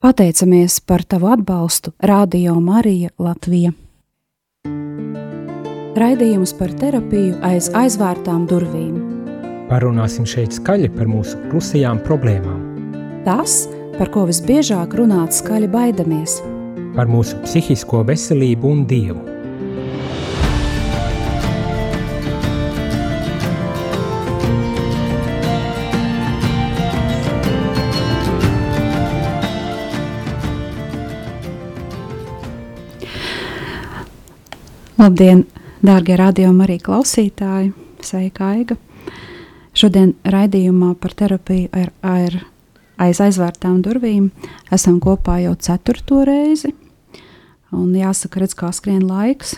Pateicamies par tavu atbalstu Radio Marija Latvija. Raidījums par terapiju aiz aizvērtām durvīm. Parunāsim šeit skaļi par mūsu klusajām problēmām. Tas, par ko visbiežāk runāt skaļi baidamies. Par mūsu psihisko veselību un dievu. Labdien, dārgie radiokamā arī klausītāji! Sveika, Aiga! Šodien raidījumā par terapiju ar, ar aiz aizvērtām durvīm esam kopā jau ceturto reizi. Un jāsaka, redz, kā skrien laiks.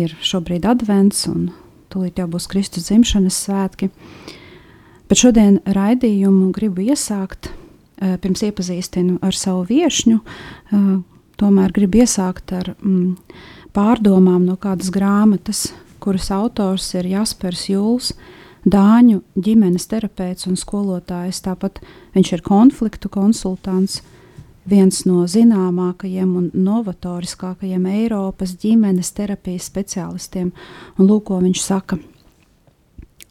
Ir šobrīd advents, un tūlīt jau būs Kristus dzimšanas svētki. Bet šodien raidījumu gribu iesākt, eh, pirms iepazīstinu ar savu viesņu. Eh, tomēr gribu iesākt ar mm, pārdomām no kādas grāmatas, kuras autors ir Jaspers Jūls, Dāņu ģimenes terapeits un skolotājs. Tāpat viņš ir konfliktu konsultants, viens no zināmākajiem un novatoriskākajiem Eiropas ģimenes terapijas speciālistiem. Un lūk, ko viņš saka.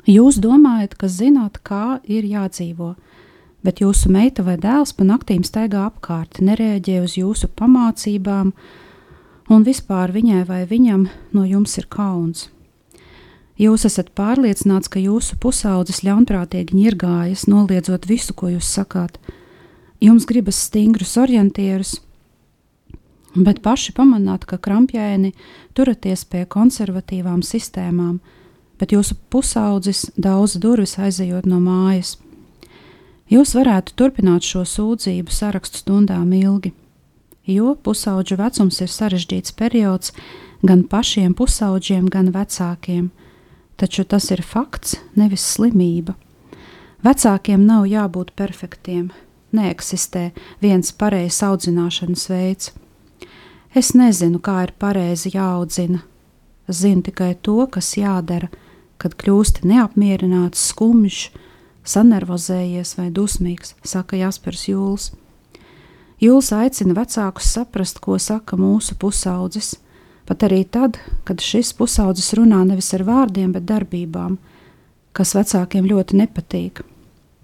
Jūs domājat, ka zināt, kā ir jādzīvot, bet jūsu meita vai dēls pa naktīm staigā apkārt, nereaģē uz jūsu pamācībām, un vispār viņai vai viņam no jums ir kauns. Jūs esat pārliecināts, ka jūsu pusaudzis ļaunprātīgi ņirgājas, noliedzot visu, ko jūs sakāt. Jums gribas stingrus orientierus, bet paši pamanāt, ka krampjaini turaties pie konservatīvām sistēmām, bet jūsu pusaudzis daudz durvis aizejot no mājas. Jūs varētu turpināt šo sūdzību sarakstu stundām ilgi jo pusauģu vecums ir sarežģīts periods gan pašiem pusauģiem, gan vecākiem. Taču tas ir fakts, nevis slimība. Vecākiem nav jābūt perfektiem, neeksistē viens pareizs audzināšanas veids. Es nezinu, kā ir pareizi jāaudzina. Zinu tikai to, kas jādara, kad kļūsti neapmierināts, skumjš, sanervozējies vai dusmīgs, saka Jaspers Jūls. Jūls aicina vecākus saprast, ko saka mūsu pusaudzis, pat arī tad, kad šis pusaudzis runā nevis ar vārdiem, bet darbībām, kas vecākiem ļoti nepatīk.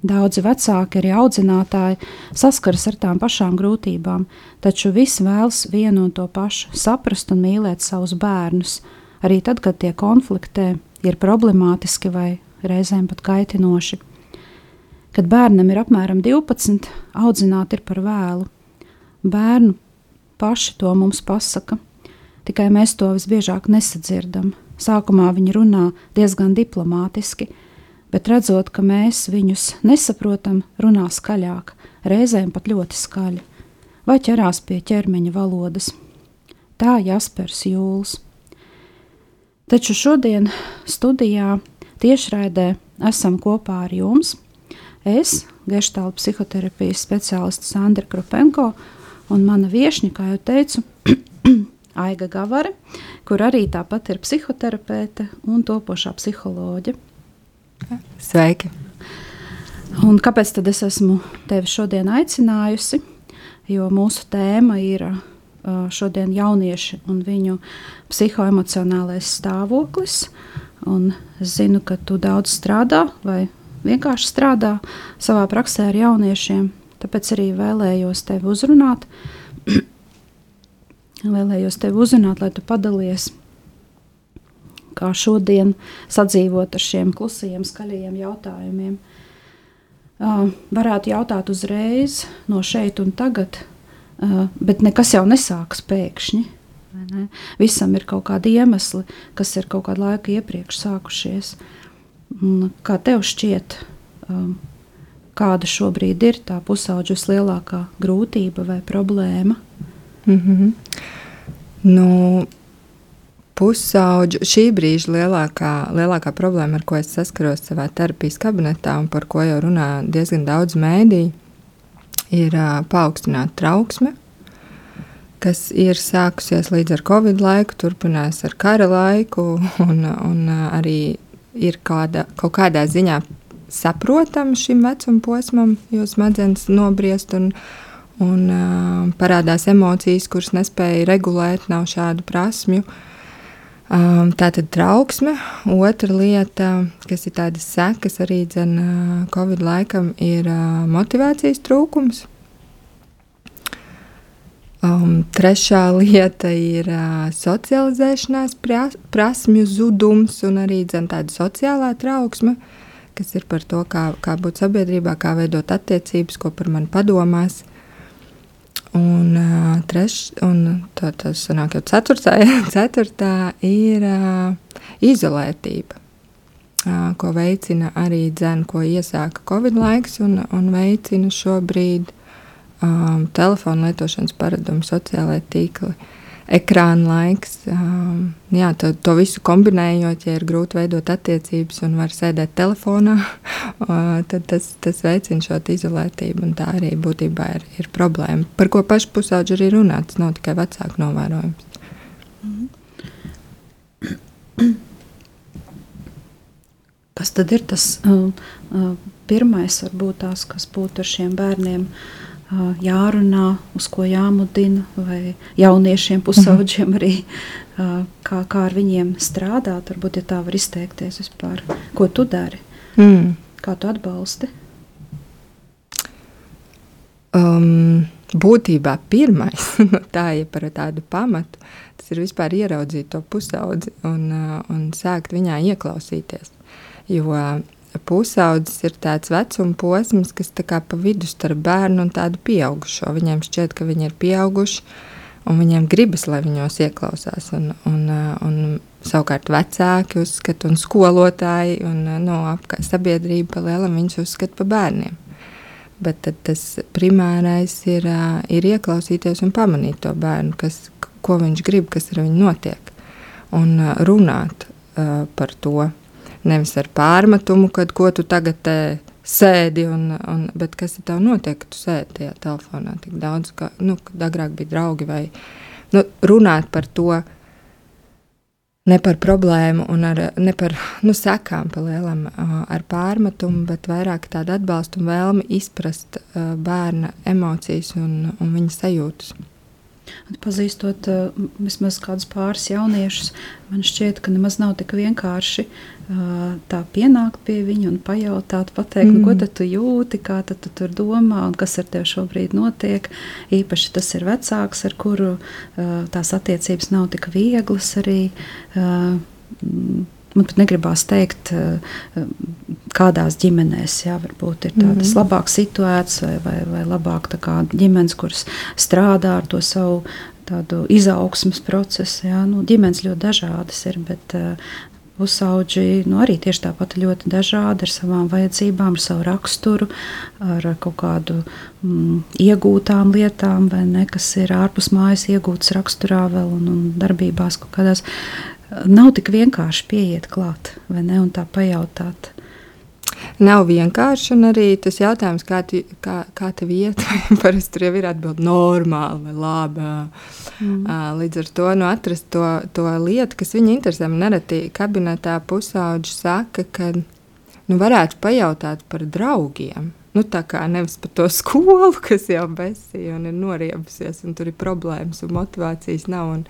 Daudzi vecāki, arī audzinātāji, saskaras ar tām pašām grūtībām, taču visi vēlas vienu un to pašu - saprast un mīlēt savus bērnus, arī tad, kad tie konfliktē, ir problemātiski vai reizēm pat kaitinoši. Kad bērnam ir apmēram 12, audzināt ir par vēlu. Bērnu paši to mums pasaka, tikai mēs to visbiežāk nesadzirdam. Sākumā viņi runā diezgan diplomātiski, bet redzot, ka mēs viņus nesaprotam, runā skaļāk, reizēm pat ļoti skaļi, vai ķerās pie ķermeņa valodas. Tā Jaspers Jūls. Taču šodien studijā tiešraidē esam kopā ar jums. Es, Geštāla psihoterapijas speciālists Sandra Krupenko Un mana viesņa, kā jau teicu, Aiga Gavare, kur arī tāpat ir psihoterapeite un topošā psiholoģe. Sveiki! Un kāpēc tad es esmu tevi šodien aicinājusi? Jo mūsu tēma ir šodien jaunieši un viņu psihoemocionālais stāvoklis. Un es zinu, ka tu daudz strādā vai vienkārši strādā savā praksē ar jauniešiem. Tāpēc arī vēlējos tevi uzrunāt. vēlējos tevi uzrunāt, lai tu padalies, kā šodien sadzīvot ar šiem klusajiem, skaļajiem jautājumiem. Uh, varētu jautāt uzreiz, no šeit un tagad, uh, bet nekas jau nesākas pēkšņi. Ne? Visam ir kaut kādi iemesli, kas ir kaut kādu laiku iepriekš sākušies. Kā tev šķiet, uh, kāda šobrīd ir tā pusauģa vislielākā grūtība vai problēma? Mm -hmm. nu, pusauģu šī brīža lielākā, lielākā problēma, ar ko es saskaros savā terapijas kabinetā un par ko jau runā diezgan daudz mēdīju, ir uh, paaugstināta trauksme, kas ir sākusies līdz ar covid laiku, turpinās ar kara laiku un, un uh, arī ir kāda, kaut kādā ziņā saprotama šim vecuma posmam, jo smadzenes nobriest un, un uh, parādās emocijas, kuras nespēja regulēt, nav šādu prasmju. Um, tā tad trauksme. Otra lieta, kas ir tādas sekas arī dzen, uh, Covid laikam, ir uh, motivācijas trūkums. Um, trešā lieta ir uh, socializēšanās pras, prasmju zudums un arī dzen, tāda sociālā trauksme, kas ir par to, kā, kā būt sabiedrībā, kā veidot attiecības, ko par mani padomās. Un, uh, treš, un tā, tas sanāk jau ceturtā, ceturtā ir uh, izolētība, uh, ko veicina arī dzēna, ko iesāka Covid laiks un, un veicina šobrīd um, telefonu lietošanas paradumi, sociālai tīkli. Uh, ekrāna laiks. Um, jā, to, to visu kombinējot, ja ir grūti veidot attiecības un var sēdēt telefonā, tad tas, tas veicina šo izolētību. Tā arī būtībā ir, ir problēma, par ko pašu pusauģi arī runā. Tas nav tikai vecāku novērojums. Kas tad ir tas uh, uh, pirmais, varbūt tās, kas būtu ar šiem bērniem? Uh, jārunā, uz ko jāmudina, vai jauniešiem, pusauģiem arī, kā, kā ar viņiem strādāt. Varbūt, ja tā var izteikties vispār, ko tu dari, mm. kā tu atbalsti. Um, būtībā pirmais, tā ir par tādu pamatu, tas ir vispār ieraudzīt to pusaudzi un, un sākt viņā ieklausīties. Jo pusaudzis ir tāds vecuma posms, kas ir pa vidu starp bērnu un tādu pieaugušo. Viņiem šķiet, ka viņi ir pieauguši, un viņiem gribas, lai viņos ieklausās. Un, un, un savukārt vecāki uzskata, un skolotāji un no, sabiedrība pa lielam viņus uzskata par bērniem. Bet tas primārais ir, ir ieklausīties un pamanīt to bērnu, kas, ko viņš grib, kas ar viņu notiek, un runāt uh, par to Nevis ar pārmetumu, kad ko tu tagad sēdi, un, un, bet kas tev notiek, kad tu sēdi tajā telefonā tik daudz, ka, nu, agrāk bija draugi vai nu, runāt par to. Ne par problēmu, ar, ne par nu, sekām, pa lielam, ar pārmetumu, bet vairāk tādu atbalstu un vēlmi izprast bērna emocijas un, un viņa sajūtas. Pazīstot vismaz kādus pāris jauniešus, man šķiet, ka nemaz nav tik vienkārši uh, tā pienākt pie viņa un pajautāt, pateikt, mm. nu, ko tu jūti, kā tu tur domā un kas ar tevi šobrīd notiek. Īpaši tas ir vecāks, ar kuru tās attiecības nav tik vieglas arī. Man pat negribās teikt, kādās ģimenēs jā, varbūt ir tādas mm -hmm. labāk situētas vai, vai, vai labāk ģimenes, kuras strādā ar to savu tādu izaugsmas procesu. Jā. Nu, ģimenes ļoti dažādas ir, bet Pusauģi nu, arī tieši tāpat ļoti dažādi ar savām vajadzībām, ar savu raksturu, ar kaut kādu mm, iegūtām lietām, vai ne, kas ir ārpus mājas iegūtas raksturā vēl un, un darbībās kaut kādās nav tik vienkārši pieiet klāt vai ne un tā pajautāt. Nav vienkārši, un arī tas jautājums, kā, tu, kā, kā tev iet, parasti tur jau ir atbilde normāli vai labi. Mm. Līdz ar to nu, atrast to, to lietu, kas viņu interesē. Man nereti kabinetā pusauģi saka, ka nu, varētu pajautāt par draugiem. Nu, tā kā nevis par to skolu, kas jau besīja un ir noriebusies, un tur ir problēmas un motivācijas nav. Un,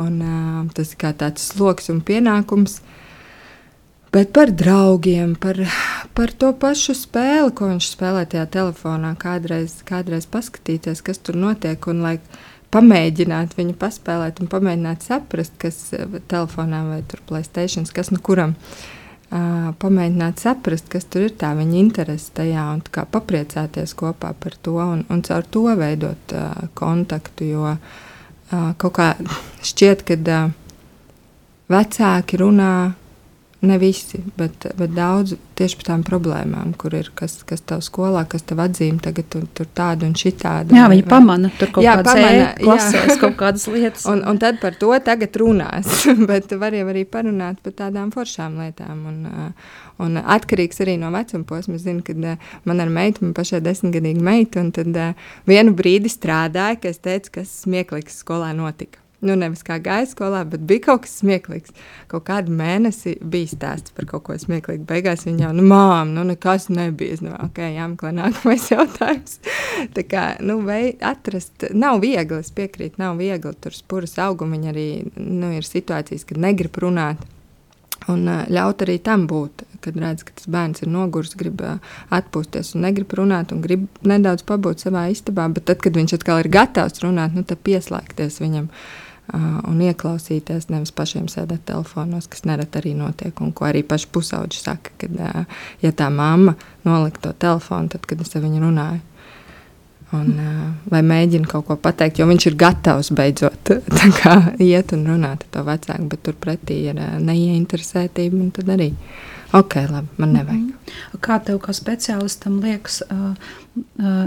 Un, uh, tas ir kā tāds sloks un pienākums. Bet par draugiem, par, par to pašu spēli, ko viņš spēlē tajā telefonā, kādreiz, kādreiz paskatīties, kas tur notiek. Un, lai pamēģināt viņu paspēlēt un pamēģināt saprast, kas telefonā vai tur Playstation, kas nu kuram. Uh, pamēģināt saprast, kas tur ir tā viņa interese tajā un kā papriecāties kopā par to un, un caur to veidot uh, kontaktu. Jo uh, kaut kā šķiet, ka vecāki runā ne visi, bet, bet daudz tieši par tām problēmām, kur ir kas, kas tev skolā, kas tev atzīmē, tagad tur, tur tādu un šitādu. Jā, viņi vai, pamana tur kaut jā, kādas pamana, klasēs, kaut kādas lietas. un, un tad par to tagad runās, bet var jau arī parunāt par tādām foršām lietām. Un, un atkarīgs arī no vecuma posma. Es zinu, ka man ar meitu, man pašai desmitgadīga meita, un tad vienu brīdi strādāja, ka es teicu, kas smieklīgs skolā notika. Nu, nevis kā gāja skolā, bet bija kaut kas smieklīgs. Kaut kādu mēnesi bija stāsts par kaut ko smieklīgu. Beigās viņa jau, nu, mām, nu, nekas nebija. Nu, ok, jāmeklē nākamais jautājums. Tā kā, nu, vai atrast, nav viegli, es piekrītu, nav viegli. Tur spuras auguma viņa arī, nu, ir situācijas, kad negrib runāt. Un ļaut arī tam būt, kad redz, ka tas bērns ir noguris, grib atpūsties un negrib runāt, un grib nedaudz pabūt savā istabā. Bet tad, kad viņš atkal ir gatavs runāt, nu, tad pieslēgties viņam uh, un ieklausīties, nevis pašiem sēdēt telefonos, kas nereti arī notiek. Un ko arī paši pusauģi saka, kad ja tā mamma nolika to telefonu, tad, kad es ar viņu runāju. Un, vai mēģina kaut ko pateikt, jo viņš ir gatavs beidzot kā, iet un runāt ar to vecāku, bet turpretī ir neieinteresētība. Tad arī ok, labi, man nevajag. -hmm. Kā tev kā speciālistam liekas,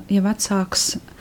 ja vecāks uh,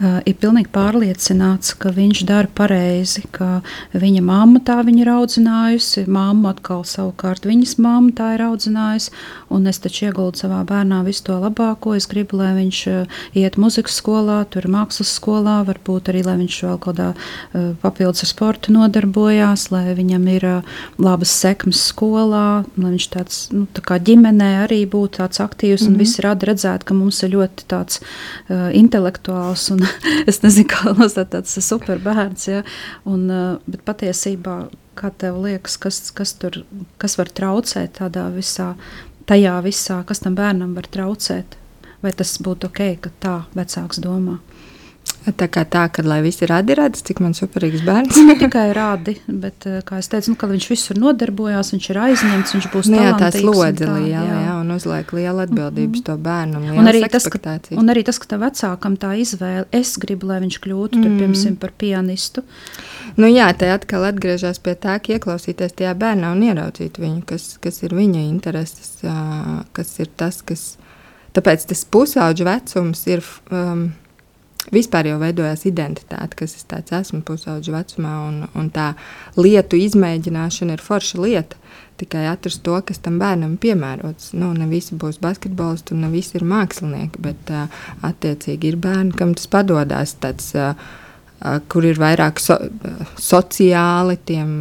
ir pilnīgi pārliecināts, ka viņš dara pareizi, ka viņa mamma tā viņu ir audzinājusi, mamma atkal savukārt viņas mamma tā ir audzinājusi, un es taču ieguldu savā bērnā visu to labāko. Es gribu, lai viņš uh, iet muzikas skolā, tur mākslas skolā, varbūt arī, lai viņš vēl kādā uh, papildus ar sportu nodarbojās, lai viņam ir labas sekmes skolā, lai viņš tāds, nu, tā kā ģimenē arī būtu tāds aktīvs, un mm -hmm. visi rada redzēt, ka mums ir ļoti tāds uh, intelektuāls un es nezinu, kā nosaukt tāds super bērns. Ja? Un, bet patiesībā, kā tev liekas, kas, kas tur kas var traucēt tādā visā, tajā visā, kas tam bērnam var traucēt? Vai tas būtu ok, ka tā vecāks domā? Tā kā tā, ka lai visi radi redz, cik man superīgs bērns. ne tikai rādi, bet, eh, kā es teicu, nu, ka viņš visur nodarbojās, viņš ir aizņemts, viņš būs nu, jā, tā slodze liela, jā. un uzliek lielu atbildību mm -hmm. to bērnu. Un arī, tas, ka, un arī tas, ka tā vecākam tā izvēle, es gribu, lai viņš kļūtu, mm -hmm. tur, piemēram, par pianistu. Nu, jā, tā atkal atgriežas pie tā, ka ieklausīties tajā bērnā un ieraudzīt viņu, kas, kas ir viņa intereses, kas ir tas, kas. Tāpēc tas pusauģa vecums ir. Um, vispār jau veidojās identitāte, kas es tāds esmu pusauģa vecumā, un, un tā lietu izmēģināšana ir forša lieta. Tikai atrast to, kas tam bērnam piemērots. Nu, ne visi būs basketbolisti, un ne visi ir mākslinieki, bet uh, attiecīgi ir bērni, kam tas padodas. Uh, uh, kur ir vairāk so, uh, sociāli, tiem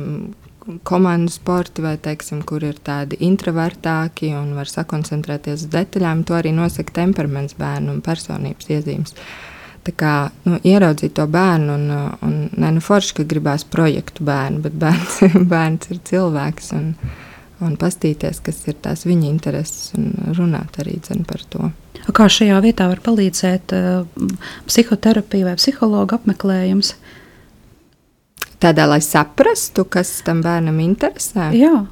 komandu sporti, vai teiksim, kur ir tādi introvertāki un var sakoncentrēties uz detaļām. To arī nosaka temperaments bērnu un personības iezīmes. Uh, kā, nu, ieraudzīt to bērnu, un, un ne nu forši, ka gribās projektu bērnu, bet bērns, bērns ir cilvēks. Un, un paskatīties, kas ir tās viņa intereses, un runāt arī par to. Kā šajā vietā var palīdzēt uh, psihoterapija vai psihologa apmeklējums? Tādā, lai saprastu, kas tam bērnam interesē. Jā.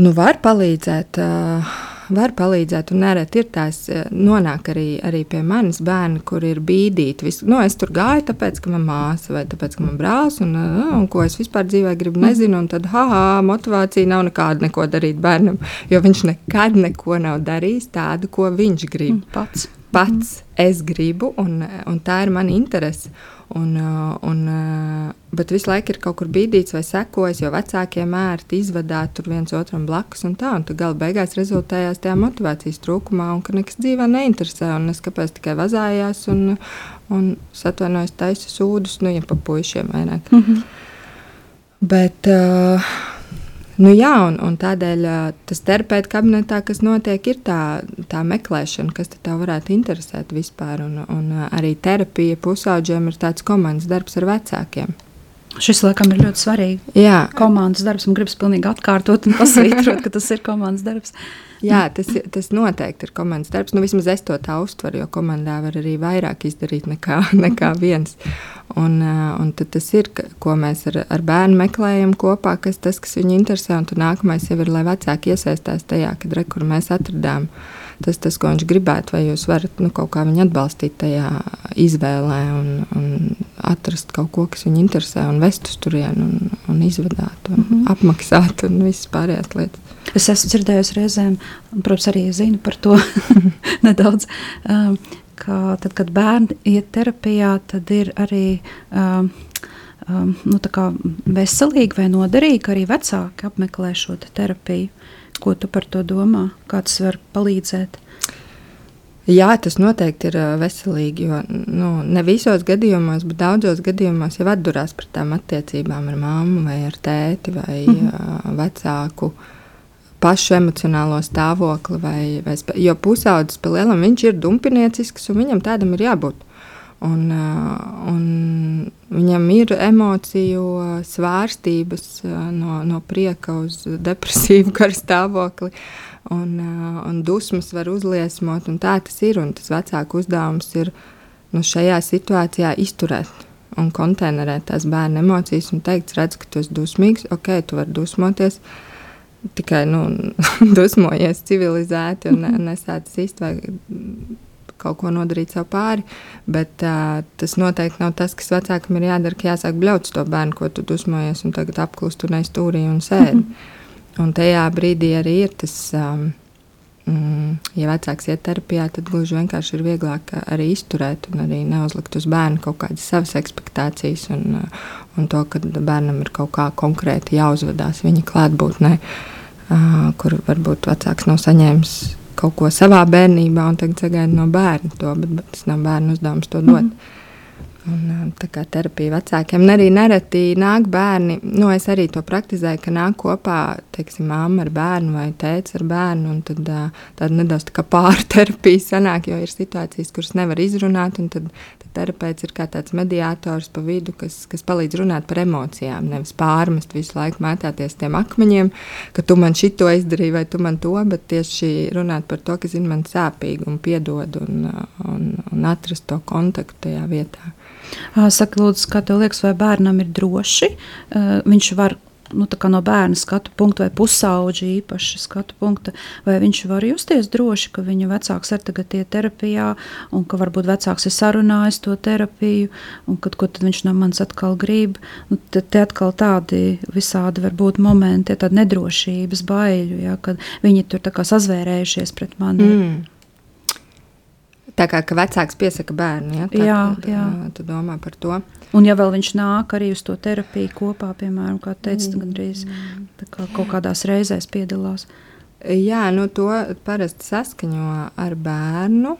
Nu, var palīdzēt. Uh, var palīdzēt, un nereti ir tās eh, nonāk arī, arī pie manis bērni, kur ir bīdīti. Vis, nu, es tur gāju, tāpēc, ka man māsa vai tāpēc, ka man brālis, un, eh, un ko es vispār dzīvē gribu, nezinu, un tad, ha, motivācija nav nekāda neko darīt bērnam, jo viņš nekad neko nav darījis tādu, ko viņš grib. Mm, pats. Pats es gribu, un, un tā ir mana interese. Un, uh, un, uh, bet visu laiku ir kaut kur bīdīts vai sekojas, jo vecākiem ērti izvadāt tur viens otram blakus un tā. Un tad gala beigās rezultējās tajā motivācijas trūkumā, un ka nekas dzīvē neinteresē. Un es kāpēc tikai vazājās un, un atvainojos taisa sūdus, nu, ja pa puišiem vairāk. Mm -hmm. Bet, uh, Nu, jā, un, un tādēļ tas terapeita kabinetā, kas notiek, ir tā, tā meklēšana, kas tev varētu interesēt vispār. Un, un arī terapija pusauģiem ir tāds komandas darbs ar vecākiem. Šis laikam ir ļoti svarīgi. Jā, komandas darbs. Man gribas pilnīgi atkārtot un pasvītrot, ka tas ir komandas darbs. Jā, tas, tas noteikti ir komandas darbs. Nu, vismaz es to tā uztveru, jo komandā var arī vairāk izdarīt nekā, nekā viens. Un, un tas ir, ko mēs ar, ar bērnu meklējam kopā, kas tas, kas viņu interesē. Un nākamais jau ir, lai vecāki iesaistās tajā, kad re, kur mēs atradām tas, tas, ko viņš gribētu, vai jūs varat nu, kaut kā viņu atbalstīt tajā izvēlē un, un atrast kaut ko, kas viņu interesē, un vest uz turieni, un, un izvadāt, un mm -hmm. apmaksāt, un visas pārējās lietas. Es esmu dzirdējusi reizēm, un, protams, arī zinu par to nedaudz. Um, ka tad, kad bērni iet terapijā, tad ir arī um, nu, veselīgi vai noderīgi, arī vecāki apmeklē šo te terapiju. Ko tu par to domā? Kā tas var palīdzēt? Jā, tas noteikti ir veselīgi. Jo nu, ne visos gadījumos, bet daudzos gadījumos jau atdurās pret tām attiecībām ar mammu, vai ar tēti, vai mm -hmm. vecāku pašu emocionālo stāvokli. Vai, vai, jo pusaudzis pa lielam viņš ir dumpiniecisks un viņam tādam ir jābūt. Un, un viņam ir emociju svārstības no, no prieka uz depresīvu karstāvokli. Uh, un, uh, un dusmas var uzliesmot. Tā tas ir. Tas vecāku uzdevums ir nu, šajā situācijā izturēt un konteinerēt tās bērnu emocijas un teikt, redz, ka tu esi dusmīgs, ok, tu vari dusmoties. Tikai nu, dusmojies civilizēti un ne, nesācis vai kaut ko nodarīt sev pāri. Bet uh, tas noteikti nav tas, kas vecākam ir jādara, ka jāsāk bļaut to bērnu, ko tu dusmojies, un tagad apklust un aizstūrī un sēdi. -hmm. Un tajā brīdī arī ir tas, um, mm, ja vecāks iet terapijā, tad gluži vienkārši ir vieglāk arī izturēt un arī neuzlikt uz bērnu kaut kādas savas expectācijas un, un to, ka bērnam ir kaut kā konkrēti jāuzvedās viņa klātbūtnē, uh, kur varbūt vecāks nav saņēmis kaut ko savā bērnībā un tagad sagaida no bērna to, bet, bet tas nav bērnu uzdevums to dot. Mm -hmm. Un, tā kā terapija vecākiem. Un arī nereti nāk bērni, nu, es arī to praktizēju, ka nāk kopā, teiksim, māma ar bērnu vai tēvs ar bērnu. Tad tāda nedaudz tā kā pārterapija sanāk, jo ir situācijas, kuras nevar izrunāt. Tad, tad terapeits ir kā tāds mediātors pa vidu, kas, kas palīdz runāt par emocijām. Nevis pārmest visu laiku mētāties tiem akmeņiem, ka tu man šito izdarīji vai tu man to, bet tieši runāt par to, kas ir man sāpīgi un piedod un, un, un atrast to kontaktu tajā vietā. Saka, lūdzu, kā tev liekas, vai bērnam ir droši? Viņš var nu, no bērna skatu punkta vai pusauģa īpaša skatu punkta, vai viņš var justies droši, ka viņa vecāks ir tagad terapijā, un ka varbūt vecāks ir sarunājis to terapiju, un kad, ko viņš no manis atkal grib. Nu, tad te atkal tādi visādi var būt momenti, tāda nedrošības baiļu, ja, kad viņi tur sazvērējušies pret mani. Mm. Tā kā vecāks piesaka bērnu, ja? tā, jā, tad, jā. Tu domā par to. Un ja vēl viņš nāk arī uz to terapiju kopā, piemēram, kā teica, mm. gandrīz kā kaut kādās reizēs piedalās. Jā, nu to parasti saskaņo ar bērnu.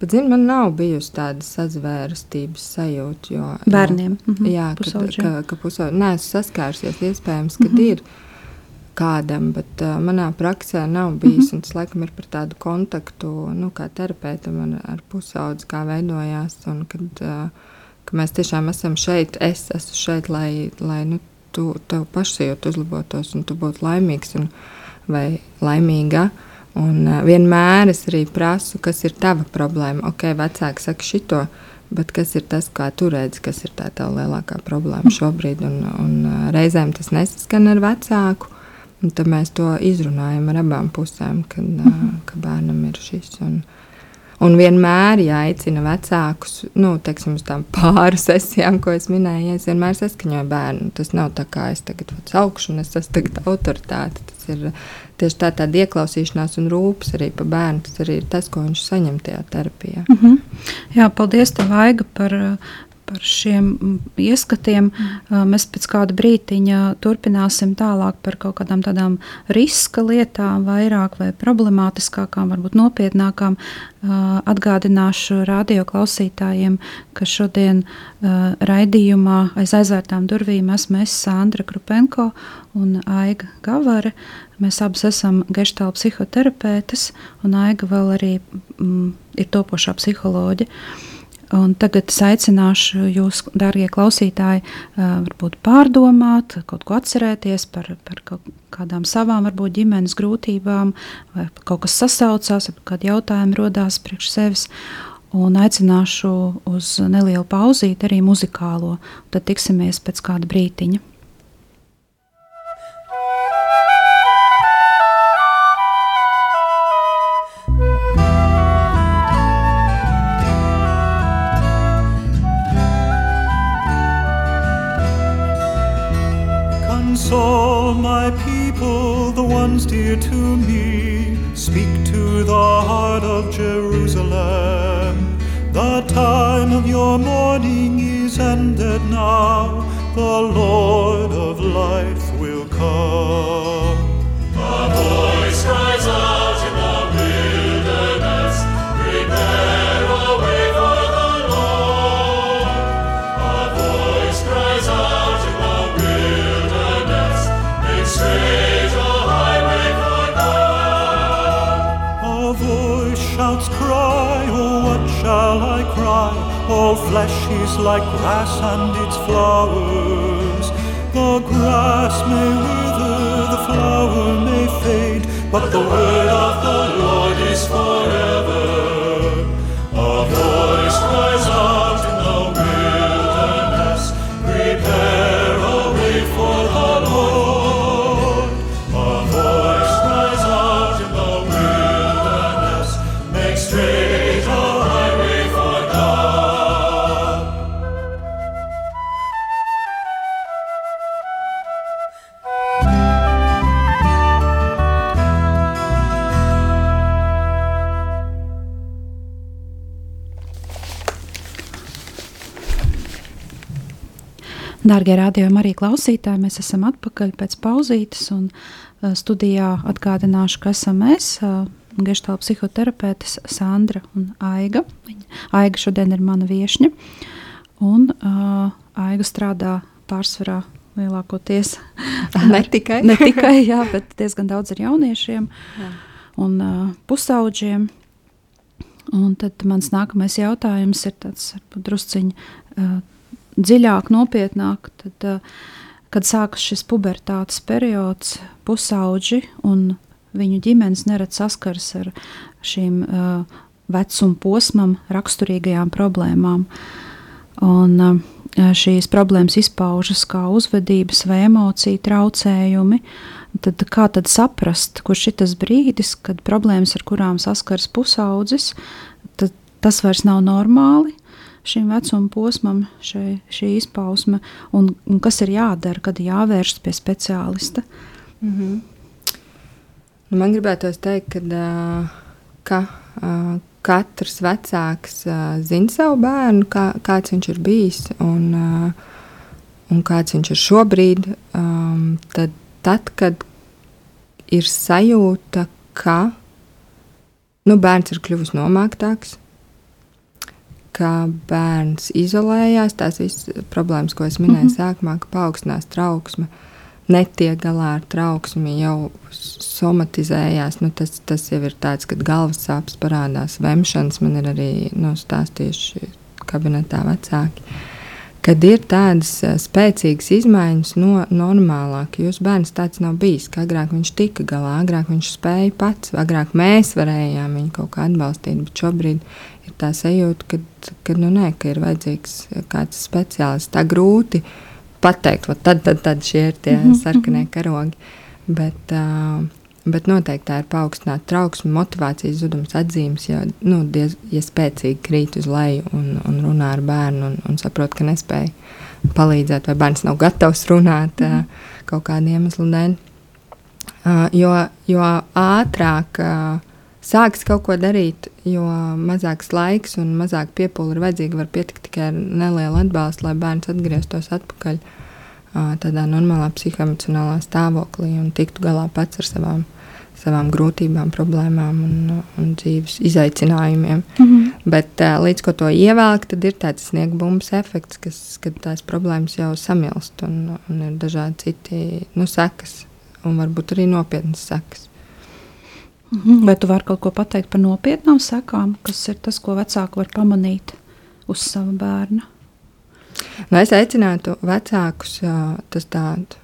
Bet, zini, man nav bijusi tāda sazvērstības sajūta. Jo, Bērniem? -hmm, jā, pusauģi. ka, ka, ka pusauģi. Nē, es saskārusies iespējams, ka mm -hmm. ir kādam, bet uh, manā praksē nav bijis. Mm -hmm. Tas laikam ir par tādu kontaktu, nu, kā terapeitam ar, ar pusaudzi, kā veidojās. Un, kad, uh, ka mēs tiešām esam šeit, es esmu šeit, lai, lai nu, tu tev pašsajūta uzlabotos un tu būtu laimīgs un, vai laimīga. Un uh, vienmēr es arī prasu, kas ir tava problēma. Ok, vecāki saka šito. Bet kas ir tas, kā tu redzi, kas ir tā tā lielākā problēma šobrīd? Un, un, reizēm tas nesaskan ar vecāku, Un tad mēs to izrunājam ar abām pusēm, kad, mm -hmm. ka bērnam ir šis. Un, un vienmēr jāicina vecākus, nu, teiksim, uz tām pāri sesijām, ko es minēju, es vienmēr saskaņoju bērnu. Tas nav tā kā es tagad augšu un es esmu tagad autoritāte. Tas ir tieši tā tāda ieklausīšanās un rūpes arī par bērnu. Tas arī ir tas, ko viņš saņem tajā terapijā. Mm -hmm. Jā, paldies, tev, Aiga, par, par šiem ieskatiem. Mm. Mēs pēc kāda brīdiņa turpināsim tālāk par kaut kādām tādām riska lietām, vairāk vai problemātiskākām, varbūt nopietnākām. Atgādināšu radio klausītājiem, ka šodien raidījumā aiz aizvērtām durvīm esmu es Sandra Krupenko un Aiga Gavare. Mēs abas esam geštāla psihoterapeutes, un Aiga vēl arī mm, ir topošā psiholoģija. Un tagad es aicināšu jūs, darbie klausītāji, varbūt pārdomāt, kaut ko atcerēties par, par kaut kādām savām, varbūt ģimenes grūtībām, vai kaut kas sasaucās, vai kādi jautājumi rodās priekš sevis. Un aicināšu uz nelielu pauzīti, arī muzikālo. Tad tiksimies pēc kāda brītiņa. Like grass and its flowers. The grass may wither, the flower may fade, but the word of the Lord is forever. Dārgie rādījumi, arī klausītāji, mēs esam atpakaļ pēc pauzītes. Un, uh, studijā atgādināšu, ka esam mēs, uh, geštāla psihoterapeite Sandra un Aiga. Aiga šodien ir mana viesņa. Un uh, Aiga strādā pārsvarā lielākoties Ne tikai. ne tikai, jā, bet diezgan daudz ar jauniešiem jā. un uh, pusauģiem. Un tad mans nākamais jautājums ir tāds varbūt drusciņ uh, dziļāk, nopietnāk. Tad, uh, kad sākas šis pubertātes periods, pusauģi un viņu ģimenes nerad saskars ar šīm uh, vecuma posmam raksturīgajām problēmām. Un, uh, šīs problēmas izpaužas kā uzvedības vai emociju traucējumi. Tad kā tad saprast, kurš ir tas brīdis, kad problēmas, ar kurām saskars pusaudzis, tas vairs nav normāli šim vecuma posmam, šai, šī izpausme, un, un kas ir jādara, kad jāvēršas pie speciālista? Mm -hmm. nu, man gribētos teikt, kad, ka katrs vecāks zina savu bērnu, kā, kāds viņš ir bijis un, un kāds viņš ir šobrīd. Tad, tad, kad ir sajūta, ka nu, bērns ir kļuvis nomāktāks, ka bērns izolējās, tās visas problēmas, ko es minēju mm -hmm. sākumā, ka paaugstinās trauksme, netiek galā ar trauksmi, jau somatizējās. Nu, tas, tas jau ir tāds, kad galvas sāpes parādās, vemšanas man ir arī nu, stāstījuši kabinetā vecāki. Kad ir tādas spēcīgas izmaiņas, no normālāk, jūsu bērns tāds nav bijis. Agrāk viņš tika galā, agrāk viņš spēja pats, agrāk mēs varējām viņu kaut kā atbalstīt, bet šobrīd ir tā sajūta, ka, ka, nu, nē, ka ir vajadzīgs kāds speciālists. Tā grūti pateikt, tad, tad, tad šie ir tie -hmm. sarkanie karogi. Bet, uh, bet noteikti tā ir paaugstināta trauksme, motivācijas zudums, atzīmes, ja, nu, diez, ja spēcīgi krīt uz leju un, un runā ar bērnu un, un saprot, ka nespēja palīdzēt, vai bērns nav gatavs runāt mm kaut kādu iemeslu dēļ. Jo, jo ātrāk sāks kaut ko darīt, jo mazāks laiks un mazāk piepūle ir vajadzīga. Var pietikt tikai ar nelielu atbalstu, lai bērns atgrieztos atpakaļ tādā normālā psihoemocionālā stāvoklī un tiktu galā pats ar savām, savām grūtībām, problēmām un, un dzīves izaicinājumiem. Mm -hmm. Bet līdz ko to ievelk, tad ir tāds sniegbumbas efekts, kas, kad tās problēmas jau samilst un, un ir dažādi citi nu, sekas un varbūt arī nopietnas sekas. Mhm. Vai tu vari kaut ko pateikt par nopietnām sekām, kas ir tas, ko vecāki var pamanīt uz sava bērna? Nu, es aicinātu vecākus tas tādu.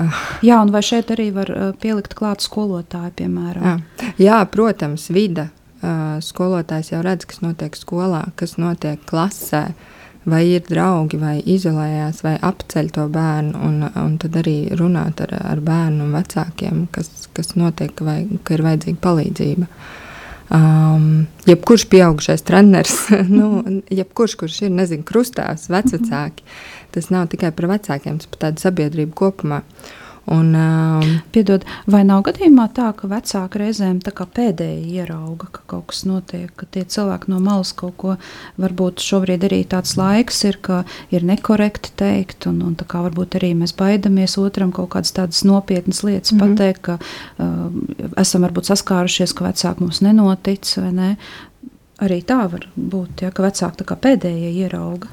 Uh. Jā, un vai šeit arī var uh, pielikt klāt skolotāju, piemēram? Jā, Jā protams, vide. Uh, skolotājs jau redz, kas notiek skolā, kas notiek klasē, vai ir draugi, vai izolējās, vai apceļ to bērnu, un, un tad arī runāt ar, ar bērnu un vecākiem, kas, kas notiek, vai ka ir vajadzīga palīdzība. Um, jebkurš pieaugušais treneris, nu, jebkurš, kurš ir nezinu, krustāvs, vecāki, tas nav tikai par vecākiem, tas par tādu sabiedrību kopumā. Un, um, Piedod, vai nav gadījumā tā, ka vecāki reizēm pēdējie ierauga, ka kaut kas notiek, ka tie cilvēki no malas kaut ko varbūt šobrīd arī tāds laiks ir, ka ir nekorekti teikt, un, un tā kā varbūt arī mēs baidamies otram kaut kādas tādas nopietnas lietas mm -hmm. pateikt, ka uh, esam varbūt saskārušies, ka vecāki mums nenotic, vai ne? Arī tā var būt, ja, ka vecāki pēdējie ierauga.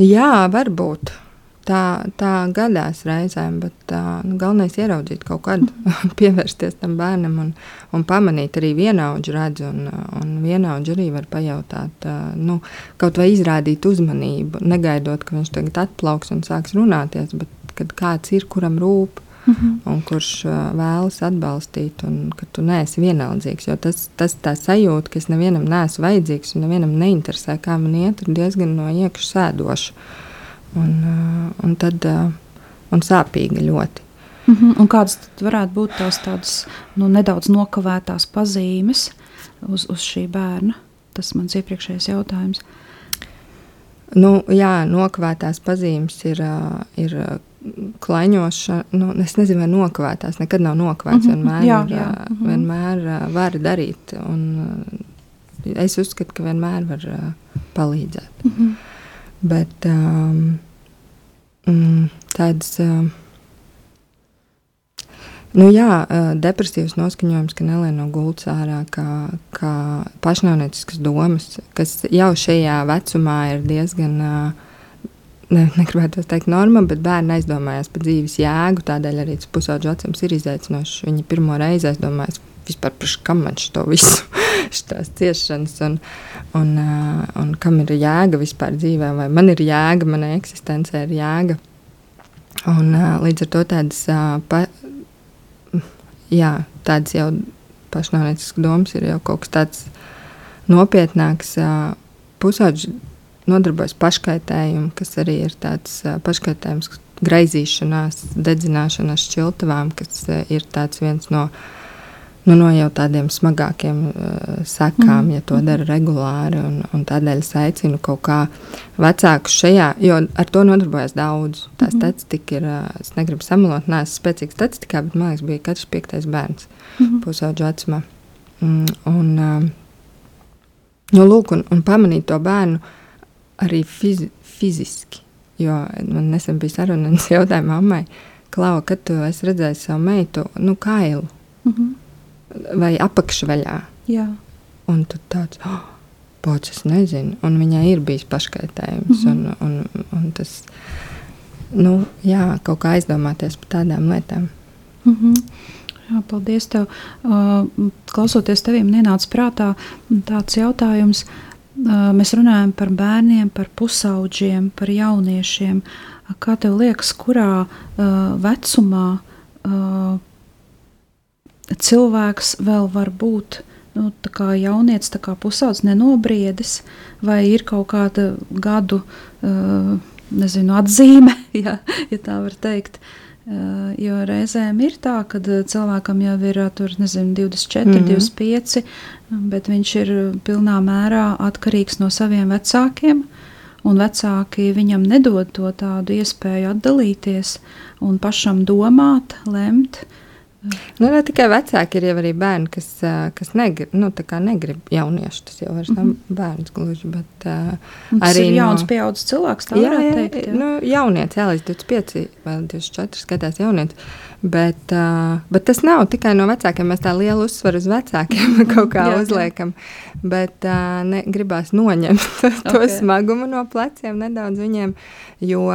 Jā, varbūt. tā, tā gadās reizēm, bet nu, galvenais ir ieraudzīt kaut kādu, pievērsties tam bērnam un, un pamanīt arī vienaudžu redzi. Un, un vienaudžu arī var pajautāt, nu, kaut vai izrādīt uzmanību, negaidot, ka viņš tagad atplauks un sāks runāties, bet kad kāds ir, kuram rūp. Mm -hmm. Un kurš vēlas atbalstīt, un ka tu neesi vienaldzīgs. Jo tas, tas tā sajūta, ka es nevienam neesmu vajadzīgs un nevienam neinteresē, kā man iet, ir diezgan no iekšas sēdoša. Un, un tad un sāpīga ļoti. Mm -hmm. Un kādas varētu būt tās tādas nu, nedaudz nokavētās pazīmes uz, uz šī bērna? Tas mans iepriekšējais jautājums. Nu, jā, nokavētās pazīmes ir, ir klaiņošana, nu, es nezinu, vai nokavētās, nekad nav nokavēts. Mm -hmm. Vienmēr, jā, jā. Mm -hmm. vienmēr var darīt. Un, es uzskatu, ka vienmēr var palīdzēt. Mm -hmm. Bet um, tādas. Um, Nu, jā, depresīvs noskaņojums, ka nelien no gultas ārā, kā, kā pašnāvnieciskas domas, kas jau šajā vecumā ir diezgan uh, ne, negribētu teikt, norma, bet bērni aizdomājās par dzīves jēgu. Tādēļ arī tas pusauģis vecums ir izaicinošs. Viņi pirmo reizi aizdomājas vispār par kam man šo visu, šīs ciešanas, un, un, un kam ir jēga vispār dzīvē, vai man ir jēga, manai eksistencē ir jēga. Un, līdz ar to tādas, pa, jā, tādas jau pašnāvnieciskas domas ir jau kaut kas tāds nopietnāks. Pusauģis nodarbojas paškaitējumu, kas arī ir tāds paškaitējums, graizīšanās, dedzināšanās šķiltavām, kas ir viens no, nu, no jau tādiem smagākiem uh, sekām, mm. ja to dara regulāri. Un, un tādēļ es aicinu kaut kā vecākus šajā, jo ar to nodarbojas daudz. Tā mm. statistika ir, uh, es negribu samalot, neesmu spēcīgs statistikā, bet man liekas, bija katrs piektais bērns mm. pusauģu vecumā. Mm, un, uh, nu, lūk, un, un pamanīt to bērnu arī fizi fiziski. Jo man nesen bija saruna, un es jautāju mammai, Klau, kad tu esi redzējis savu meitu, nu, kailu mm -hmm. vai apakšveļā. Jā. Un tu tāds, oh, pats es nezinu, un viņai ir bijis paškaitējums. Mm -hmm. un, un, un tas, nu, jā, kaut kā aizdomāties par tādām lietām. Mm -hmm. Jā, paldies tev. Uh, klausoties tevim, nenāca prātā tāds jautājums, uh, mēs runājam par bērniem, par pusauģiem, par jauniešiem. Kā tev liekas, kurā vecumā cilvēks vēl var būt nu, jaunietis, kā pusaudzis, nenobriedis, vai ir kaut kāda gadu nezinu, atzīme, ja, ja tā var teikt. Uh, jo reizēm ir tā, ka eh, cilvēkam jau ir eh, tur, nezinu, 24, mm -hmm. 25, bet viņš ir pilnā mērā atkarīgs no saviem vecākiem. Un vecāki viņam nedod to tādu iespēju atdalīties un pašam domāt, lemt, uh, Nu, ne tikai vecāki, ir arī bērni, kas, kas negrib, nu, negrib jauniešu. Tas jau nav mm -hmm. bērns gluži. Bet, uh, arī ir jauns, no, pieaugušs cilvēks. Tā jā, jā, teikt, jā. Nu, jaunieci, jā, līdz 25 vai 24 skatās jaunieci. Bet, uh, bet tas nav tikai no vecākiem. Mēs tā lielu uzsvaru uz vecākiem kaut kā jā, uzliekam. Bet uh, ne, gribās noņemt to okay. smagumu no pleciem nedaudz viņiem, jo,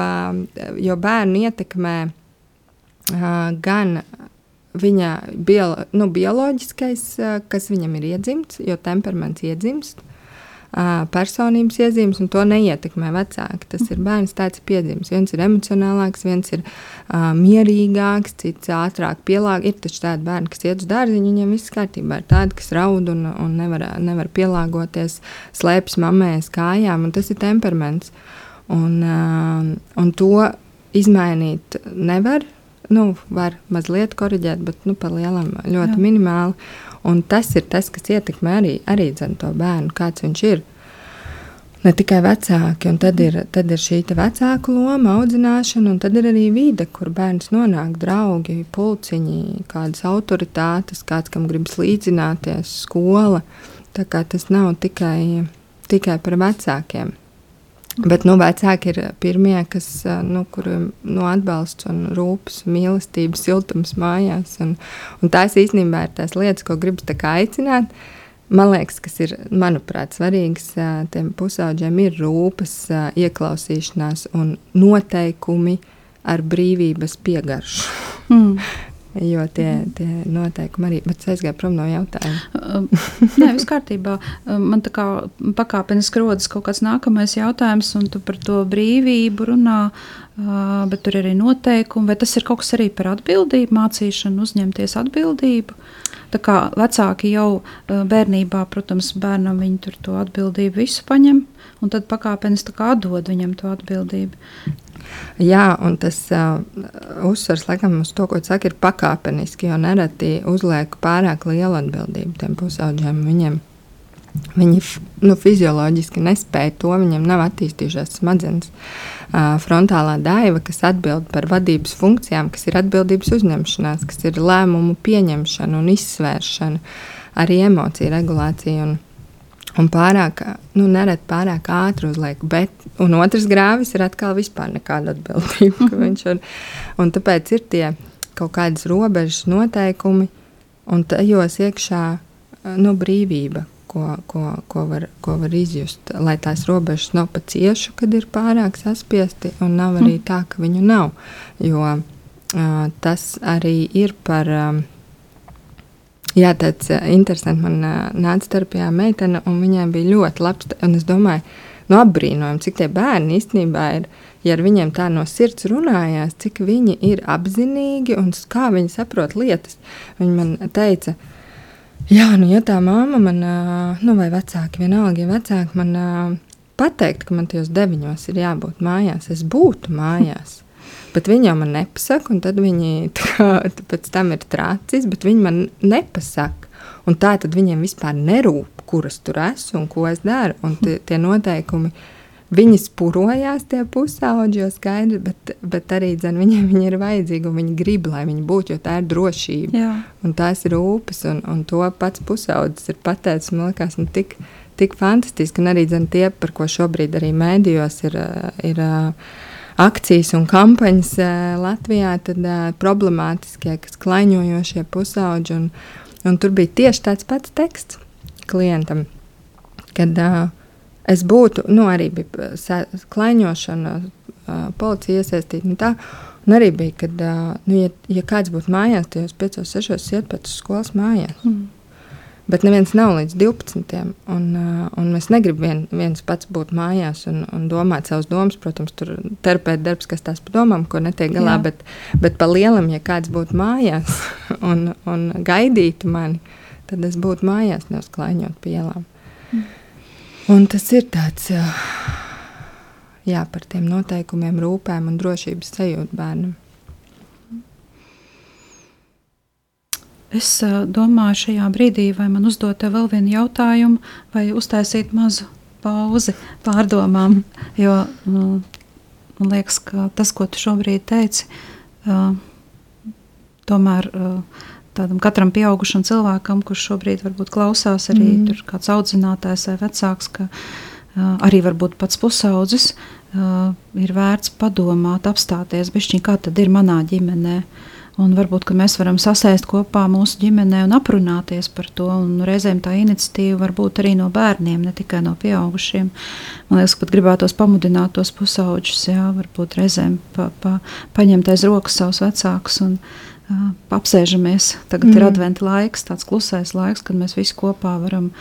jo bērnu ietekmē uh, gan viņa biolo, nu, bioloģiskais, kas viņam ir iedzimts, jo temperaments iedzimst, personības iezīmes, un to neietekmē vecāki. Tas ir bērns tāds piedzimis. Viens ir emocionālāks, viens ir uh, mierīgāks, cits ātrāk pielāgojas. Ir taču tādi bērni, kas iet uz dārziņu, viņiem viss kārtībā. Ir tādi, kas raud un, un nevar, nevar pielāgoties, slēpjas mammēs kājām, un tas ir temperaments. Un, uh, un to izmainīt nevar nu, var mazliet korrigēt, bet nu, par lielam ļoti Jā. minimāli. Un tas ir tas, kas ietekmē arī, arī to bērnu, kāds viņš ir. Ne tikai vecāki, un tad ir, tad ir šī vecāku loma, audzināšana, un tad ir arī vide, kur bērns nonāk, draugi, pulciņi, kādas autoritātes, kāds, kam gribas līdzināties, skola. Tā kā tas nav tikai, tikai par vecākiem. Bet nu, vecāki ir pirmie, kas, nu, kuriem nu, atbalsts un rūpes, mīlestības, siltums mājās. Un, un tās īstenībā ir tās lietas, ko gribas aicināt. man liekas, kas ir, manuprāt, svarīgs tiem pusauģiem, ir rūpes, ieklausīšanās un noteikumi ar brīvības piegaršu. Mm. Jo tie, tie noteikumi arī, bet es aizgāju prom no jautājuma. Nē, viss kārtībā. Man tā kā pakāpeniski rodas kaut kāds nākamais jautājums, un tu par to brīvību runā, bet tur ir arī noteikumi. Vai tas ir kaut kas arī par atbildību, mācīšanu, uzņemties atbildību? Tā kā vecāki jau bērnībā, protams, bērnam viņi tur to atbildību visu paņem, un tad pakāpeniski atdod viņam to atbildību. Jā, un tas uh, uzsvers laikam uz to, ko saka, ir pakāpeniski, jo nereti uzliek pārāk lielu atbildību tiem pusauģiem. Viņiem Viņi nu, fizioloģiski nespēja to, viņiem nav attīstījušās smadzenes. Frontālā daiva, kas atbild par vadības funkcijām, kas ir atbildības uzņemšanās, kas ir lēmumu pieņemšana un izsvēršana, arī emociju regulācija. Un, un pārāk, nu, nereti pārāk ātri uzliek. Bet, un otrs grāvis ir atkal vispār nekāda atbildība. Mm -hmm. var, un tāpēc ir tie kaut kādas robežas, noteikumi, un tajos iekšā nu, brīvība, ko, ko, ko, var, ko var izjust. Lai tās robežas nav pa ciešu, kad ir pārāk saspiesti, un nav arī tā, ka viņu nav. Jo uh, tas arī ir par. Uh, Jā, tāds uh, interesants. Man uh, nāca terapijā meitene, un viņai bija ļoti labs. Es domāju, nu, apbrīnojami, cik tie bērni īstenībā ir. Ja ar viņiem tā no sirds runājās, cik viņi ir apzinīgi un kā viņi saprot lietas. Viņa man teica, Jā, nu, ja tā māma man, nu, vai vecāki, vienalga, ja vecāki man pateikt, ka man tajos deviņos ir jābūt mājās, es būtu mājās. Bet viņi jau man nepasaka, un tad viņi kā, pēc tam ir trācis, bet viņi man nepasaka. Un tā tad viņiem vispār nerūp, kur es tur esmu un ko es daru. Un tie, tie noteikumi Viņi spurojās tie pusauģi, jo skaidrs, bet, bet arī dzen, viņiem viņi ir vajadzīgi un viņi grib, lai viņi būtu, jo tā ir drošība. Jā. Un tās ir rūpes, un, un to pats pusaudzis ir pateicis. Man liekas, nu, tik, tik fantastiski. Un arī dzen, tie, par ko šobrīd arī mēdījos ir. ir akcijas un kampaņas Latvijā, tad uh, problemātiskie, kas klaiņojošie pusauģi. Un, un tur bija tieši tāds pats teksts klientam, kad uh, es būtu, nu, arī bija klaiņošana, policija iesaistīta. Nu, tā, un arī bija, kad, nu, ja, ja kāds būtu mājās, tad jūs 5, 6 iet pēc skolas mājās. Mm. Bet neviens nav līdz 12. Un, un mēs negribam vien, viens pats būt mājās un, un domāt savas domas. Protams, tur ir terapeita darbs, kas tās par domām, ko netiek galā. Jā. Bet, bet pa lielam, ja kāds būtu mājās un, un gaidītu mani, tad es būtu mājās, nevis klaiņot pie ielām. Mm. Un tas ir tāds, jā, par tiem noteikumiem, rūpēm un drošības sajūtu bērnam. Es uh, domāju, šajā brīdī, vai man uzdot vēl vienu jautājumu, vai uztaisīt mazu pauzi pārdomām. Jo uh, man liekas, ka tas, ko tu šobrīd teici, uh, tomēr uh, tādam katram pieaugušam cilvēkam, kurš šobrīd varbūt klausās, arī mm. tur kāds audzinātājs vai vecāks, ka arī varbūt pats pusaudzis, ir vērts padomāt, apstāties, bišķiņ, kā tad ir manā ģimenē. Un varbūt mēs varam sasēst kopā mūsu ģimenē un aprunāties par to. Reizēm tā iniciatīva var būt arī no bērniem, ne tikai no pieaugušiem. Man liekas, pat gribētos pamudināt tos pusauģus, jā, varbūt reizēm pa, pa, paņemt aiz rokas savus vecākus un, uh, apsēžamies. Tagad mm. ir adventa laiks, tāds klusais laiks, kad mēs visi kopā varam.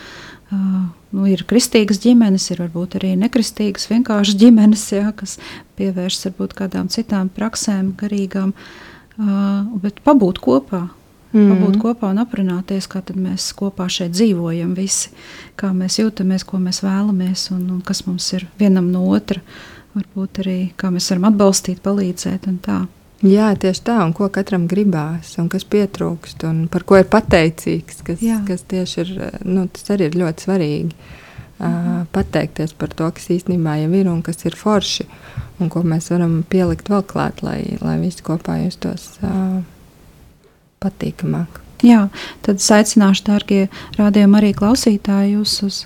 Uh, nu, ir kristīgas ģimenes, ir varbūt arī nekristīgas, vienkārši ģimenes, jā, kas pievēršas varbūt kādām citām praksēm, garīgām, uh, bet pabūt kopā. Mm. Pabūt kopā un aprunāties, kā mēs kopā šeit dzīvojam, visi, kā mēs jūtamies, ko mēs vēlamies un, un kas mums ir vienam no otra. Varbūt arī kā mēs varam atbalstīt, palīdzēt un tā. Jā, tieši tā, un ko katram gribās, un kas pietrūkst, un par ko ir pateicīgs, kas, Jā. kas tieši ir, nu, tas arī ir ļoti svarīgi. Mhm. Uh, pateikties par to, kas īstenībā jau ir un kas ir forši, un ko mēs varam pielikt vēl klāt, lai, lai visi kopā justos uh, patīkamāk. Jā, tad es aicināšu, darbie rādījumi, arī klausītāji, jūs uz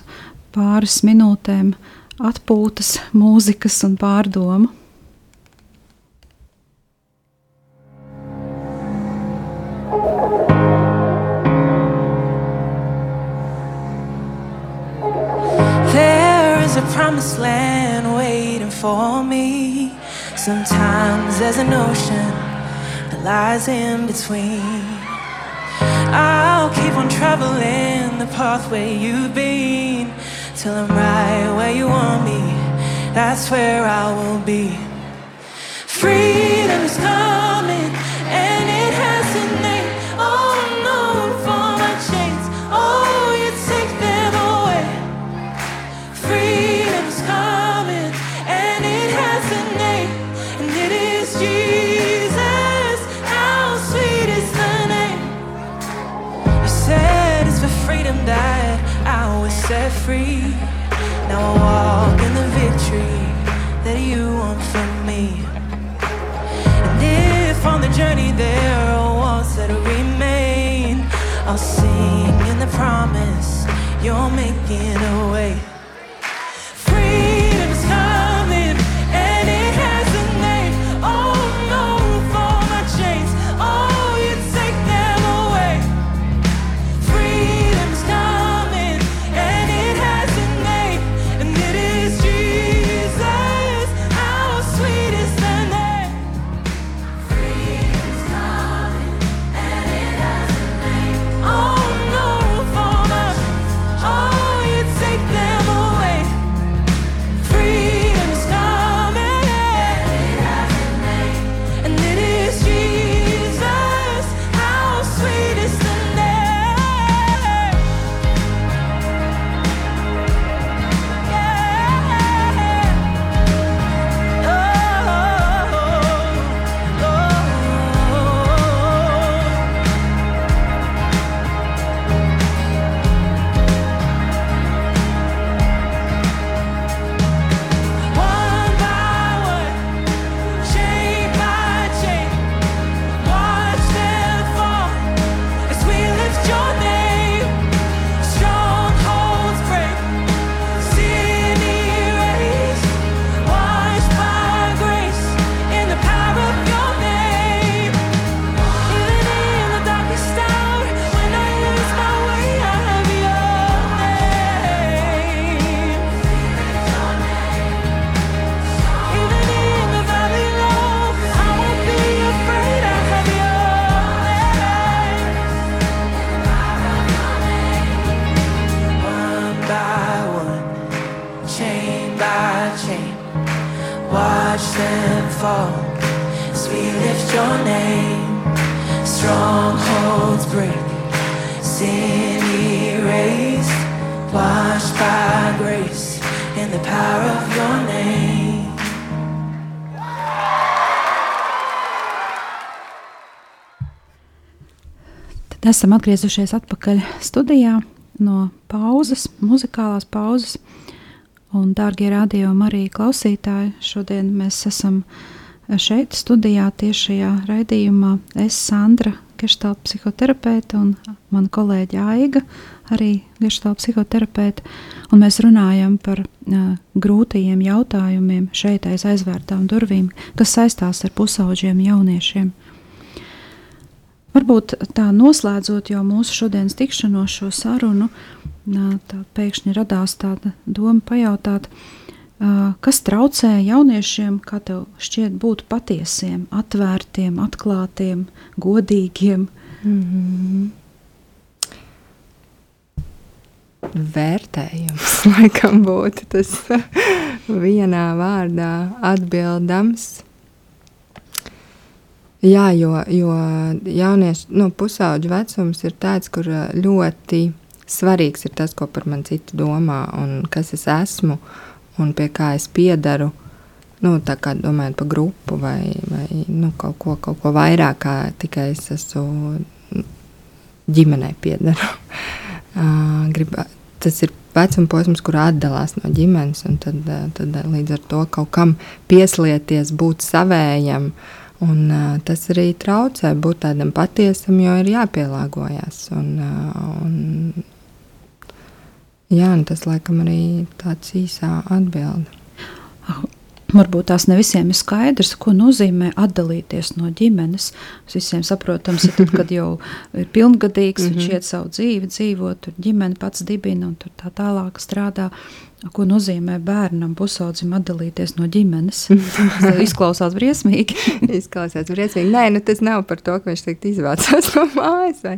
pāris minūtēm atpūtas, mūzikas un pārdomu. A promised land waiting for me. Sometimes there's an ocean that lies in between. I'll keep on traveling the pathway you've been till I'm right where you want me. That's where I will be. Freedom is coming I'll sing in the promise you're making a way. Esam atgriezušies atpakaļ studijā no pauzes, muzikālās pauzes. Un, dārgie radiokamā arī klausītāji, šodien mēs esam šeit, studijā, tieši šajā raidījumā. Es, Sandra, geštāla psihoterapeite, un mana kolēģe Aiga, arī geštāla psihoterapeite. Un mēs runājam par uh, grūtajiem jautājumiem šeit aiz aizvērtām durvīm, kas saistās ar pusaudžiem jauniešiem. Varbūt tā noslēdzot jau mūsu šodienas tikšanos, šo sarunu, tā pēkšņi radās tāda doma pajautāt, kas traucē jauniešiem, kā tev šķiet, būt patiesiem, atvērtiem, atklātiem, godīgiem. Mm -hmm. Vērtējums, laikam, būtu tas vienā vārdā atbildams. Jā, jo, jo jauniešu nu, pusauģu vecums ir tāds, kur ļoti svarīgs ir tas, ko par mani citi domā, un kas es esmu un pie kā es piedaru. Nu, tā kā domājot par grupu vai, vai nu, kaut, ko, kaut ko vairāk, kā tikai es esmu ģimenei piedaru. Grib, tas ir vecuma posms, kur atdalās no ģimenes, un tad, tad līdz ar to kaut kam pieslieties, būt savējam. Un, uh, tas arī traucē būt tādam patiesam, jo ir jāpielāgojas. Un, uh, un, jā, un tas laikam arī tāds īsā atbilde. Varbūt tās ne visiem ir skaidrs, ko nozīmē atdalīties no ģimenes. Tas visiem saprotams, ir tad, kad jau ir pilngadīgs, viņš iet savu dzīvi, dzīvo tur ģimeni pats dibina un tā tālāk strādā. Ko nozīmē bērnam pusaudzim atdalīties no ģimenes? Tas izklausās briesmīgi. Izklausās briesmīgi. Nē, nu, tas nav par to, ka viņš tiek izvācās no mājas, vai,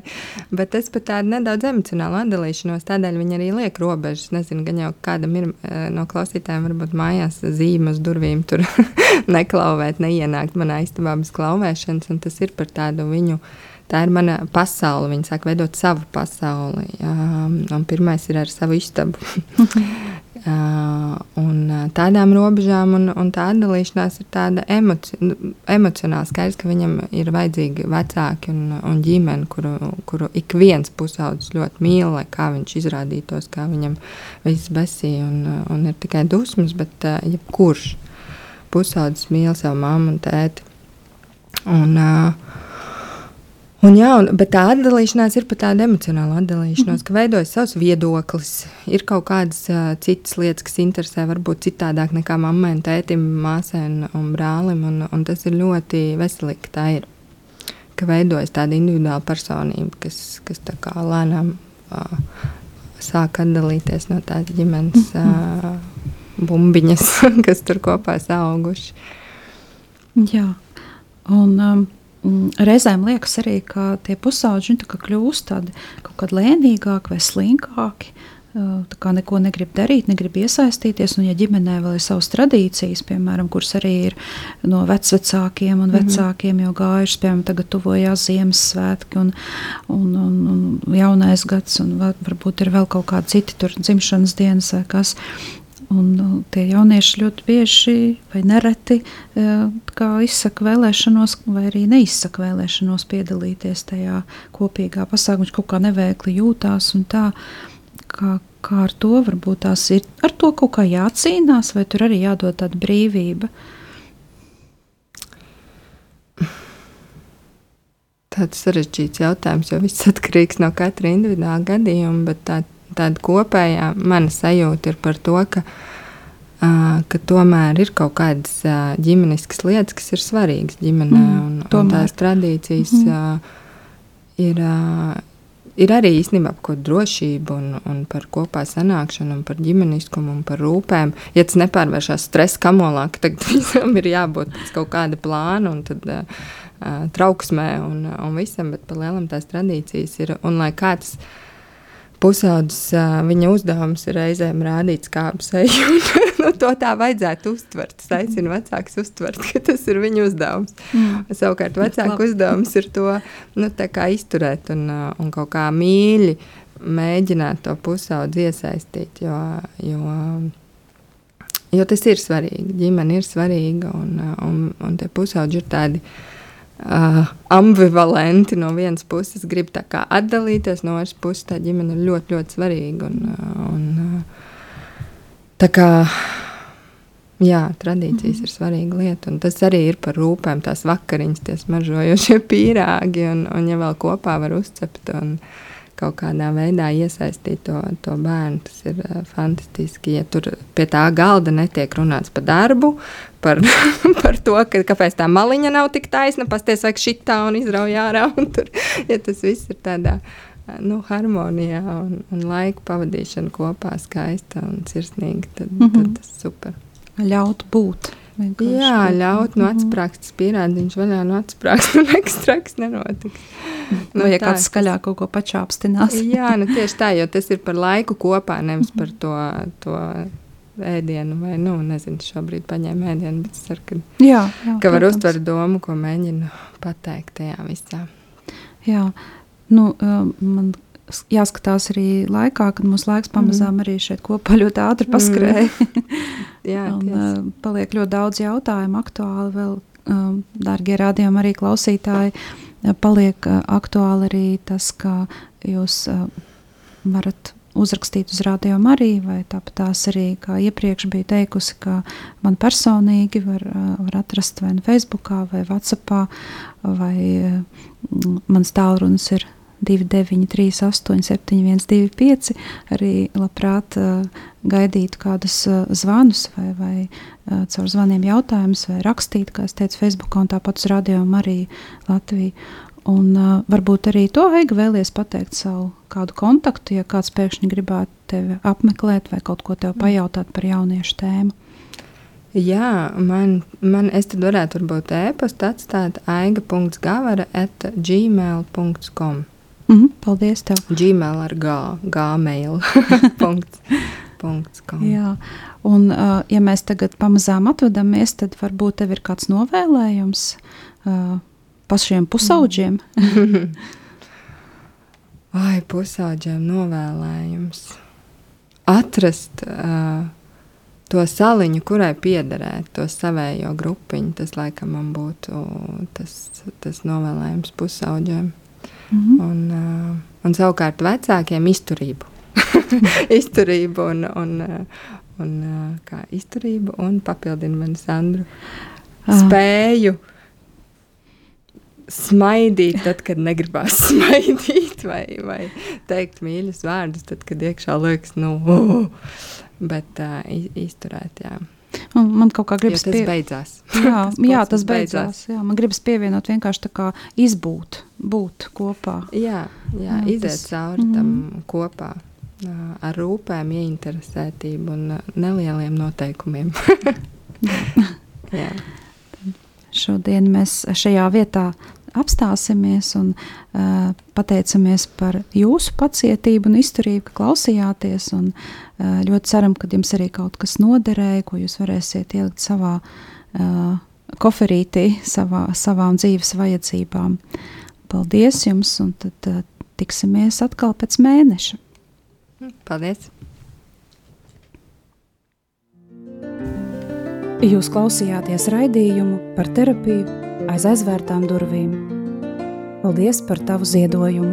bet tas par tādu nedaudz emocionālu atdalīšanos. Tādēļ viņi arī liek robežas. Nezinu, gan jau kādam ir eh, no klausītājiem, varbūt mājās zīme uz durvīm tur neklauvēt, neienākt manā istabā bez klauvēšanas, un tas ir par tādu viņu. Tā ir mana pasaule. Viņa sāk veidot savu pasauli. Um, pirmais ir ar savu istabu. Uh, un tādām robežām, un, un tā atdalīšanās ir tāda emoci, emocionāla. Skaidrs, ka viņam ir vajadzīgi vecāki un, un ģimene, kuru, kuru ik viens pusaudzis ļoti mīl, lai kā viņš izrādītos, kā viņam viss besīja un, un ir tikai dusmas, bet uh, jebkurš pusaudzis mīl savu mammu un tēti. Un, uh, Un jā, un, bet tā atdalīšanās ir pat tāda emocionāla atdalīšanās, mm -hmm. ka veidojas savs viedoklis. Ir kaut kādas uh, citas lietas, kas interesē, varbūt citādāk nekā mammai, tētim, māsai un, un brālim. Un, un tas ir ļoti veselīgi. Tā ir. Ka veidojas tāda individuāla personība, kas, kas tā kā lēnām uh, sāk atdalīties no tās ģimenes uh, bumbiņas, kas tur kopā auguši. Jā, un. Um, Mm, reizēm liekas arī, ka tie pusauģi nu, kļūst tādi kaut kādi lēnīgāki vai slinkāki. Tā kā neko negrib darīt, negrib iesaistīties. Un, ja ģimenē vēl ir savas tradīcijas, piemēram, kuras arī ir no vecākiem un mhm. vecākiem jau gājušas, piemēram, tagad tuvojās Ziemassvētki un, un, un, un jaunais gads, un varbūt ir vēl kaut kādi citi tur dzimšanas dienas vai kas. Un, nu, tie jaunieši ļoti bieži vai nereti e, izsaka vēlēšanos, vai arī neizsaka vēlēšanos piedalīties tajā kopīgā pasākumā. Viņš kaut kā neveikli jūtās un tā. Kā, kā ar to varbūt tās ir? Ar to kaut kā jācīnās, vai tur arī jādod tāda brīvība? Tāds sarežģīts jautājums, jo viss atkarīgs no katra individuāla gadījuma, bet tā, tāda kopējā mana sajūta ir par to, ka, uh, ka tomēr ir kaut kādas uh, ģimeniskas lietas, kas ir svarīgas ģimenē, mm, un, tomēr. un tās tradīcijas mm. uh, ir. Uh, ir arī īstenībā par ko drošību, un, un par kopā sanākšanu, un par ģimeniskumu un par rūpēm. Ja tas nepārvēršas stresa kamolā, tad visam ir jābūt kaut kāda plāna un tad, uh, trauksmē un, un visam, bet par lielam tās tradīcijas ir. Un lai kā tas ir pusaudzis, viņa uzdevums ir reizēm rādīt skābu seju. nu, to tā vajadzētu uztvert. Es aicinu vecākus uztvert, ka tas ir viņu uzdevums. Mm. Savukārt vecāku uzdevums ir to nu, izturēt un, un kaut kā mīļi mēģināt to pusaudzi iesaistīt. Jo, jo, jo tas ir svarīgi. Ģimene ir svarīga un, un, un tie pusaudži ir tādi uh, ambivalenti. No vienas puses grib atdalīties, no otras puses tā ģimene ir ļoti, ļoti svarīga. Un, uh, un, uh, tā kā jā, tradīcijas mm -hmm. ir svarīga lieta, un tas arī ir par rūpēm, tās vakariņas, tie smaržojošie pīrāgi, un, un ja vēl kopā var uzcept. Un, kaut kādā veidā iesaistīt to, to bērnu. Tas ir uh, fantastiski. Ja tur pie tā galda netiek runāts par darbu, par, par to, ka, kāpēc tā maliņa nav tik taisna, pasties vajag šitā un izrauj ārā. Un tur, ja tas viss ir tādā nu, harmonijā un, un laika pavadīšana kopā skaista un sirsnīga, tad, mm -hmm. tad tas ir super. Ļaut būt. Vienkārši. Jā, ļaut no mhm. atsprāgstas pierādiņš vaļā no atsprāgstas un ekstraks nenotiks. Nu, nu, ja tā, kāds skaļāk kaut ko pačāpstinās. jā, nu tieši tā, jo tas ir par laiku kopā, nevis par to, to ēdienu, vai, nu, nezinu, šobrīd paņēmu ēdienu, bet es ceru, ka, jā, jā, ka var uztvert domu, ko mēģinu pateikt tajā visā. Jā, nu, man jāskatās arī laikā, kad mūsu laiks pamazām mm. arī šeit kopā ļoti ātri paskrēja. Mm. Jā, un, uh, paliek ļoti daudz jautājumu aktuāli vēl, um, dārgie rādījumi arī klausītāji, paliek uh, aktuāli arī tas, ka jūs uh, varat uzrakstīt uz Rādio Mariju, vai tāpat tās arī, kā iepriekš bija teikusi, ka man personīgi var, var atrast vai nu Facebookā, vai Whatsappā, vai mans tālrunis ir 293, 712, arī labprāt gaidītu kādus zvanus vai, vai caur zvaniem jautājumus, vai rakstīt, kā es teicu, Facebook un tāpat uz radio Mariju Latviju. Un uh, varbūt arī to Aiga vēlies pateikt savu kādu kontaktu, ja kāds pēkšņi gribētu tevi apmeklēt vai kaut ko tev pajautāt par jauniešu tēmu. Jā, man, man es tad varētu varbūt e-pastu atstāt aiga.gavara at gmail.com. Mm -hmm, paldies tev. Gmail ar gā, gmail. punkts, punkts. Jā, un uh, ja mēs tagad pamazām atvadamies, tad varbūt tev ir kāds novēlējums uh, pašiem pusauģiem. Ai, pusauģiem novēlējums. Atrast uh, to saliņu, kurai piederēt, to savējo grupiņu. Tas, laikam, man būtu tas, tas novēlējums pusauģiem. Mm -hmm. un, uh, un savukārt vecākiem izturību. izturību un, un, un, un kā izturību un papildinu mani Sandru. Ah. Smaidīt, tad, kad negribās smaidīt, vai, vai teikt mīļus vārdus, tad, kad iekšā liekas, nu, uh, bet uh, izturēt. Jā. Un man kaut kā gribas, tas pie... beidzās. Jā, tas jā, tas beidzās. beidzās. Jā, man gribas pievienot vienkārši tā kā izbūt, būt kopā. Jā, jā, jā iziet tas... cauri tam mm. kopā. Ar rūpēm, ieinteresētību un nelieliem noteikumiem. jā. Šodien mēs šajā vietā apstāsimies un uh, pateicamies par jūsu pacietību un izturību, ka klausījāties. Un, uh, ļoti ceram, ka jums arī kaut kas noderēja, ko jūs varēsiet ielikt savā uh, koferītī, savā, savām dzīves vajadzībām. Paldies jums, un tad uh, tiksimies atkal pēc mēneša. Paldies! Jūs klausījāties raidījumu par terapiju aiz aizvērtām durvīm. Paldies par tavu ziedojumu!